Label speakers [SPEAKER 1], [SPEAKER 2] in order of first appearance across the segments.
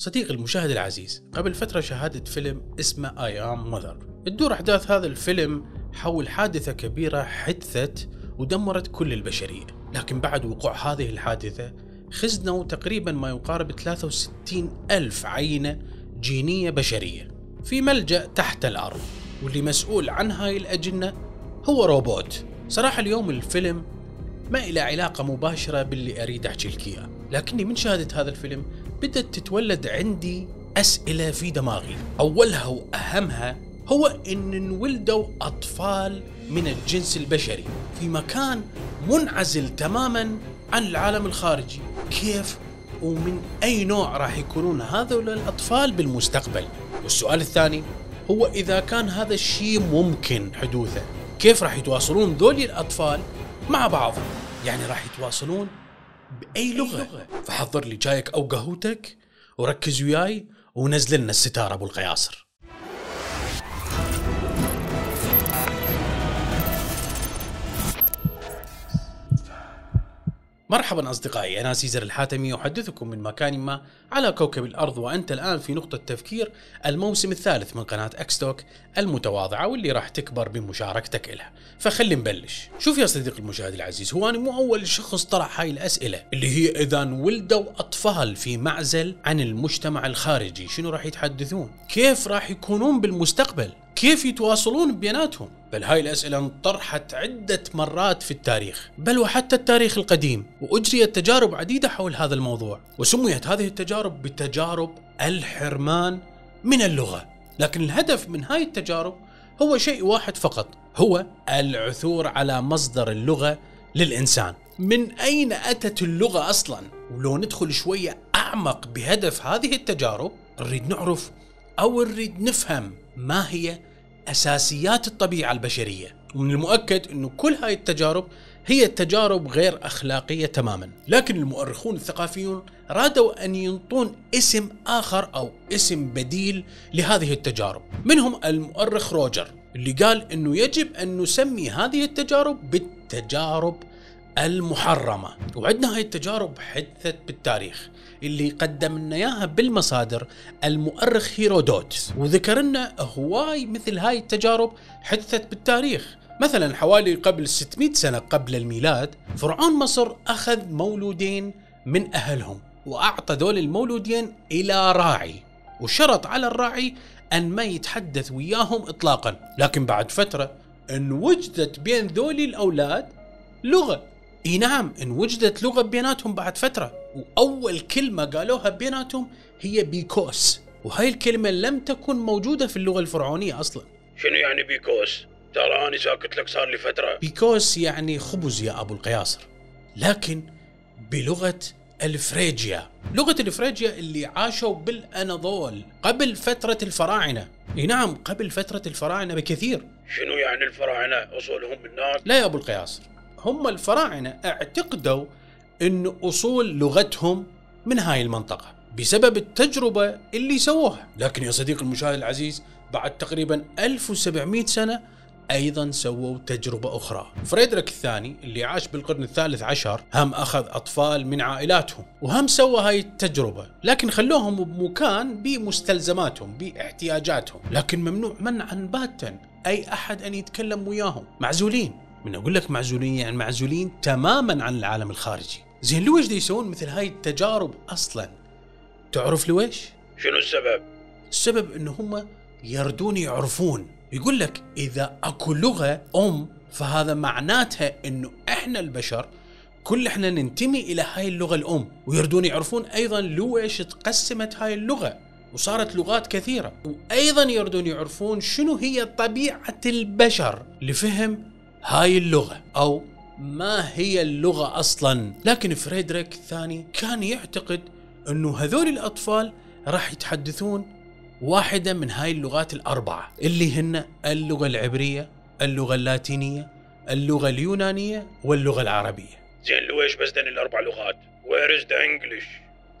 [SPEAKER 1] صديقي المشاهد العزيز قبل فترة شاهدت فيلم اسمه اي ام ماذر تدور أحداث هذا الفيلم حول حادثة كبيرة حدثت ودمرت كل البشرية. لكن بعد وقوع هذه الحادثة خزنوا تقريبا ما يقارب 63 ألف عينة جينية بشرية في ملجأ تحت الأرض. واللي مسؤول عن هاي الأجنة هو روبوت. صراحة اليوم الفيلم ما إلى علاقة مباشرة باللي أريد أحكي لك إياه. لكني من شاهدة هذا الفيلم بدأت تتولد عندي أسئلة في دماغي. أولها وأهمها هو أن انولدوا أطفال من الجنس البشري في مكان منعزل تماما عن العالم الخارجي. كيف ومن أي نوع راح يكونون هذول الأطفال بالمستقبل؟ والسؤال الثاني هو إذا كان هذا الشيء ممكن حدوثه كيف راح يتواصلون ذولي الأطفال مع بعض؟ يعني راح يتواصلون بأي لغة؟ فحضر لي جايك أو قهوتك وركز وياي ونزل لنا الستار أبو القياصر. مرحبا أصدقائي أنا سيزر الحاتمي أحدثكم من مكان ما على كوكب الأرض وأنت الآن في نقطة تفكير الموسم الثالث من قناة إكستوك المتواضعة واللي راح تكبر بمشاركتك لها فخلي نبلش. شوف يا صديقي المشاهد العزيز هو أنا مو أول شخص طرح هاي الأسئلة اللي هي إذا ولدوا أطفال في معزل عن المجتمع الخارجي شنو راح يتحدثون؟ كيف راح يكونون بالمستقبل؟ كيف يتواصلون بيناتهم؟ بل هاي الأسئلة انطرحت عدة مرات في التاريخ بل وحتى التاريخ القديم وأجريت تجارب عديدة حول هذا الموضوع وسميت هذه التجارب بتجارب الحرمان من اللغة. لكن الهدف من هاي التجارب هو شيء واحد فقط هو العثور على مصدر اللغة للإنسان. من أين أتت اللغة أصلا؟ ولو ندخل شوية أعمق بهدف هذه التجارب نريد نعرف أو نريد نفهم ما هي أساسيات الطبيعة البشرية. ومن المؤكد إنه كل هاي التجارب هي تجارب غير أخلاقية تماما. لكن المؤرخون الثقافيون رادوا أن ينطون اسم آخر أو اسم بديل لهذه التجارب. منهم المؤرخ روجر اللي قال إنه يجب أن نسمي هذه التجارب بالتجارب المحرمة. وعندنا هاي التجارب حدثت بالتاريخ اللي قدم لنا إياها بالمصادر المؤرخ هيرودوت وذكر لنا هواي مثل هاي التجارب حدثت بالتاريخ. مثلا حوالي قبل 600 سنة قبل الميلاد فرعون مصر أخذ مولودين من أهلهم وأعطى ذول المولودين إلى راعي وشرط على الراعي أن ما يتحدث وياهم إطلاقا. لكن بعد فترة أن وجدت بين ذولي الأولاد لغة. إي نعم إن وجدت لغة بيناتهم بعد فترة وأول كلمة قالوها بيناتهم هي بيكوس. وهاي الكلمة لم تكن موجودة في اللغة الفرعونية أصلا.
[SPEAKER 2] شنو يعني بيكوس؟ ترى أنا ساكت لك صار لي فترة.
[SPEAKER 1] بيكوس يعني خبز يا أبو القياصر. لكن بلغة الفريجيا. لغة الفريجيا اللي عاشوا بالأناضول قبل فترة الفراعنة. إي نعم قبل فترة الفراعنة بكثير.
[SPEAKER 2] شنو يعني الفراعنة؟ أصولهم من هناك؟
[SPEAKER 1] لا يا أبو القياصر. هم الفراعنة اعتقدوا إن أصول لغتهم من هاي المنطقة بسبب التجربة اللي سووها. لكن يا صديقي المشاهد العزيز بعد تقريبا 1700 سنة أيضا سووا تجربة أخرى. فريدريك الثاني اللي عاش بالقرن الثالث عشر هم أخذ أطفال من عائلاتهم وهم سوى هاي التجربة لكن خلوهم بمكان بمستلزماتهم باحتياجاتهم. لكن ممنوع منعا باتا أي أحد أن يتكلم وياهم. معزولين. من أقول لك معزولين يعني معزولين تماما عن العالم الخارجي. زين لويش دي يسوون مثل هاي التجارب أصلا؟ تعرف لويش
[SPEAKER 2] شنو السبب؟
[SPEAKER 1] السبب انه هم يردون يعرفون. يقول لك إذا أكو لغة أم فهذا معناتها إنه إحنا البشر كل إحنا ننتمي إلى هاي اللغة الأم ويردون يعرفون أيضا لويش تقسمت هاي اللغة وصارت لغات كثيرة. وأيضا يردون يعرفون شنو هي طبيعة البشر لفهم هاي اللغة أو ما هي اللغة أصلا. لكن فريدريك الثاني كان يعتقد إنه هذول الأطفال راح يتحدثون واحدة من هاي اللغات الأربعة اللي هن اللغة العبرية اللغة اللاتينية اللغة اليونانية واللغة العربية
[SPEAKER 2] زين لويش بس ذن الأربع لغات؟ Where is the English؟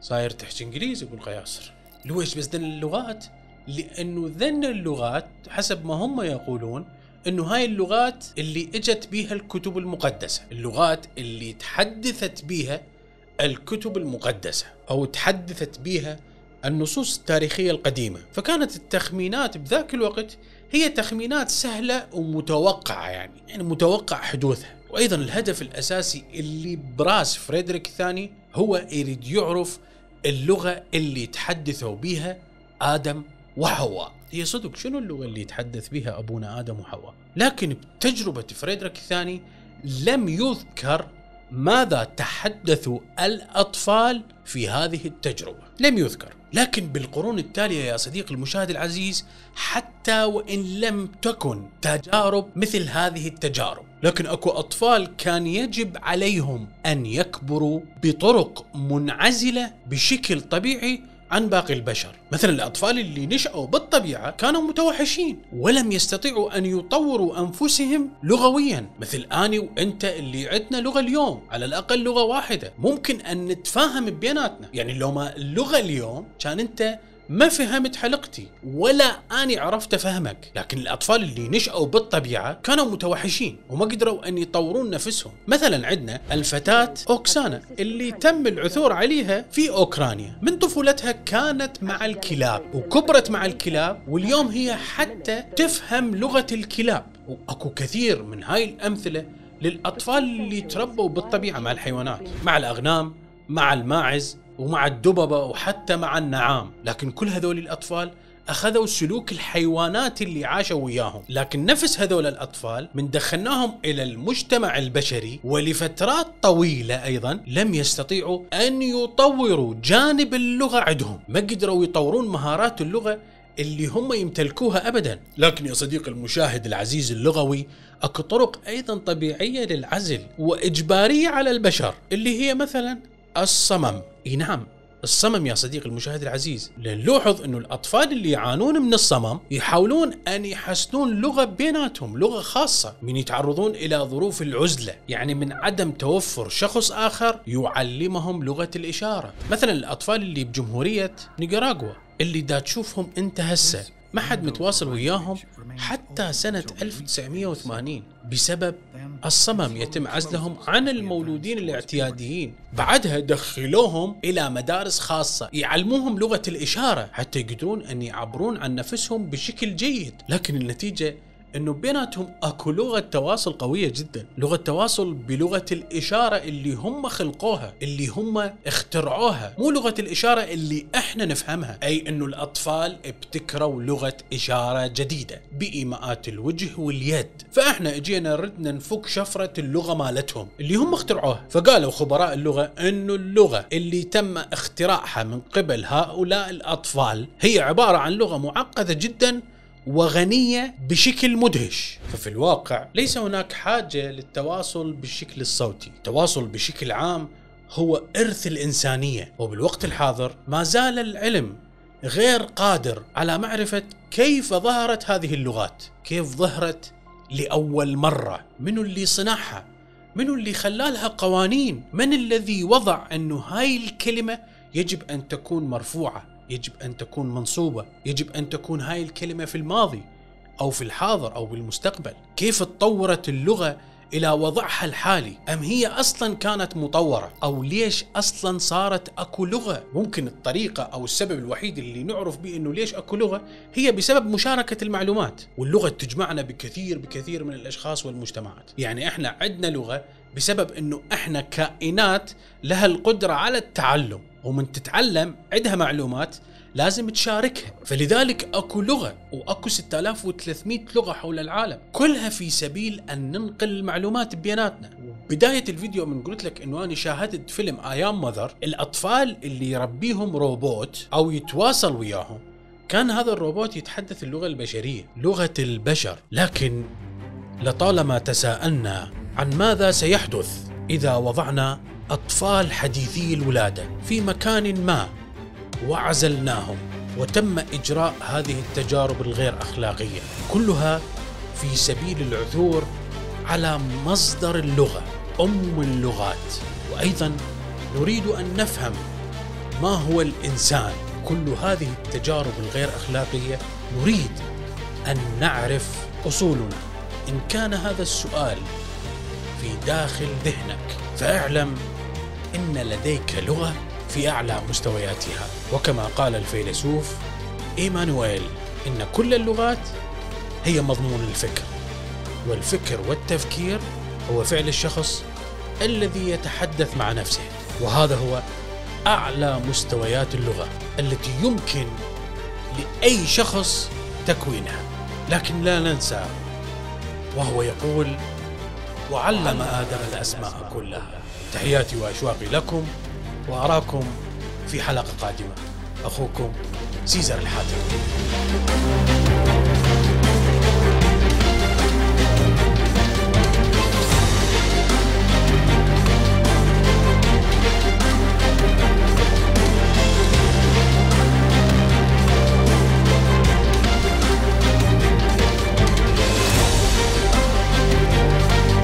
[SPEAKER 1] صاير تحكي إنجليزي ابو القياصر لويش بس ذن اللغات لأنه ذن اللغات حسب ما هم يقولون إنه هاي اللغات اللي إجت بيها الكتب المقدسة اللغات اللي تحدثت بيها الكتب المقدسة أو تحدثت بيها النصوص التاريخية القديمة. فكانت التخمينات بذاك الوقت هي تخمينات سهلة ومتوقعة يعني يعني متوقع حدوثها. وأيضا الهدف الأساسي اللي براس فريدريك الثاني هو يريد يعرف اللغة اللي يتحدثوا بها آدم وحواء. هي صدق شنو اللغة اللي يتحدث بها أبونا آدم وحواء؟ لكن بتجربة فريدريك الثاني لم يذكر ماذا تحدثوا الأطفال في هذه التجربة؟ لم يذكر. لكن بالقرون التالية يا صديقي المشاهد العزيز حتى وإن لم تكن تجارب مثل هذه التجارب. لكن أكو أطفال كان يجب عليهم أن يكبروا بطرق منعزلة بشكل طبيعي عن باقي البشر. مثلا الأطفال اللي نشأوا بالطبيعة كانوا متوحشين ولم يستطيعوا أن يطوروا أنفسهم لغويا. مثل أني وأنت اللي عندنا لغة اليوم على الأقل لغة واحدة. ممكن أن نتفاهم بيناتنا. يعني لو ما اللغة اليوم كان أنت ما فهمت حلقتي ولا أني عرفت افهمك لكن الأطفال اللي نشأوا بالطبيعة كانوا متوحشين وما قدروا أن يطورون نفسهم. مثلا عندنا الفتاة أوكسانا اللي تم العثور عليها في أوكرانيا. من طفولتها كانت مع الكلاب وكبرت مع الكلاب واليوم هي حتى تفهم لغة الكلاب. وأكو كثير من هاي الأمثلة للأطفال اللي تربوا بالطبيعة مع الحيوانات مع الأغنام مع الماعز. ومع الدببة وحتى مع النعام. لكن كل هذول الأطفال أخذوا سلوك الحيوانات اللي عاشوا وياهم. لكن نفس هذول الأطفال من دخلناهم إلى المجتمع البشري ولفترات طويلة أيضا لم يستطيعوا أن يطوروا جانب اللغة عندهم. ما قدروا يطورون مهارات اللغة اللي هم يمتلكوها ابدا. لكن يا صديقي المشاهد العزيز اللغوي أكو طرق أيضا طبيعية للعزل وإجبارية على البشر اللي هي مثلا الصمم. إي نعم الصمم يا صديقي المشاهد العزيز. لنلاحظ إنه الأطفال اللي يعانون من الصمم يحاولون أن يحسنون لغة بيناتهم لغة خاصة من يتعرضون إلى ظروف العزلة يعني من عدم توفر شخص آخر يعلمهم لغة الإشارة. مثلا الأطفال اللي بجمهورية نيكاراغوا اللي دا تشوفهم انت هسه. ما حد متواصل وياهم حتى سنة 1980 بسبب الصمم يتم عزلهم عن المولودين الاعتياديين. بعدها دخلوهم إلى مدارس خاصة يعلموهم لغة الإشارة حتى يقدرون أن يعبرون عن نفسهم بشكل جيد. لكن النتيجة إنه بيناتهم أكو لغة تواصل قوية جدا، لغة تواصل بلغة الإشارة اللي هم خلقوها، اللي هم اخترعوها، مو لغة الإشارة اللي إحنا نفهمها، أي إنه الأطفال ابتكروا لغة إشارة جديدة بإيماءات الوجه واليد، فإحنا إجينا ردنا نفك شفرة اللغة مالتهم اللي هم اخترعوها، فقالوا خبراء اللغة إنه اللغة اللي تم اختراعها من قبل هؤلاء الأطفال هي عبارة عن لغة معقدة جدا وغنية بشكل مدهش. ففي الواقع ليس هناك حاجة للتواصل بالشكل الصوتي. التواصل بشكل عام هو إرث الإنسانية وبالوقت الحاضر ما زال العلم غير قادر على معرفة كيف ظهرت هذه اللغات كيف ظهرت لأول مرة منو اللي صنعها منو اللي خلالها قوانين من الذي وضع أنه هاي الكلمة يجب أن تكون مرفوعة. يجب أن تكون منصوبة، يجب أن تكون هاي الكلمة في الماضي أو في الحاضر أو بالمستقبل، كيف تطورت اللغة إلى وضعها الحالي؟ أم هي أصلا كانت مطورة؟ أو ليش أصلا صارت أكو لغة؟ ممكن الطريقة أو السبب الوحيد اللي نعرف به إنه ليش أكو لغة هي بسبب مشاركة المعلومات. واللغة تجمعنا بكثير بكثير من الأشخاص والمجتمعات. يعني إحنا عندنا لغة بسبب إنه إحنا كائنات لها القدرة على التعلم. ومن تتعلم عندها معلومات لازم تشاركها. فلذلك أكو لغة وأكو 6300 لغة حول العالم. كلها في سبيل أن ننقل المعلومات بيناتنا بداية الفيديو من قلت لك إنه أنا شاهدت فيلم أيام ماذر الأطفال اللي يربيهم روبوت أو يتواصل وياهم كان هذا الروبوت يتحدث اللغة البشرية لغة البشر. لكن لطالما تساءلنا عن ماذا سيحدث إذا وضعنا أطفال حديثي الولادة في مكان ما وعزلناهم وتم إجراء هذه التجارب الغير أخلاقية كلها في سبيل العثور على مصدر اللغة أم اللغات. وأيضا نريد أن نفهم ما هو الإنسان. كل هذه التجارب الغير أخلاقية نريد أن نعرف أصولنا. إن كان هذا السؤال في داخل ذهنك فاعلم إن لديك لغة في أعلى مستوياتها. وكما قال الفيلسوف إيمانويل إن كل اللغات هي مضمون الفكر. والفكر والتفكير هو فعل الشخص الذي يتحدث مع نفسه. وهذا هو أعلى مستويات اللغة التي يمكن لأي شخص تكوينها. لكن لا ننسى وهو يقول وعلم آدم الأسماء كلها. تحياتي وأشواقي لكم وأراكم في حلقة قادمة. أخوكم سيزر الحاتم.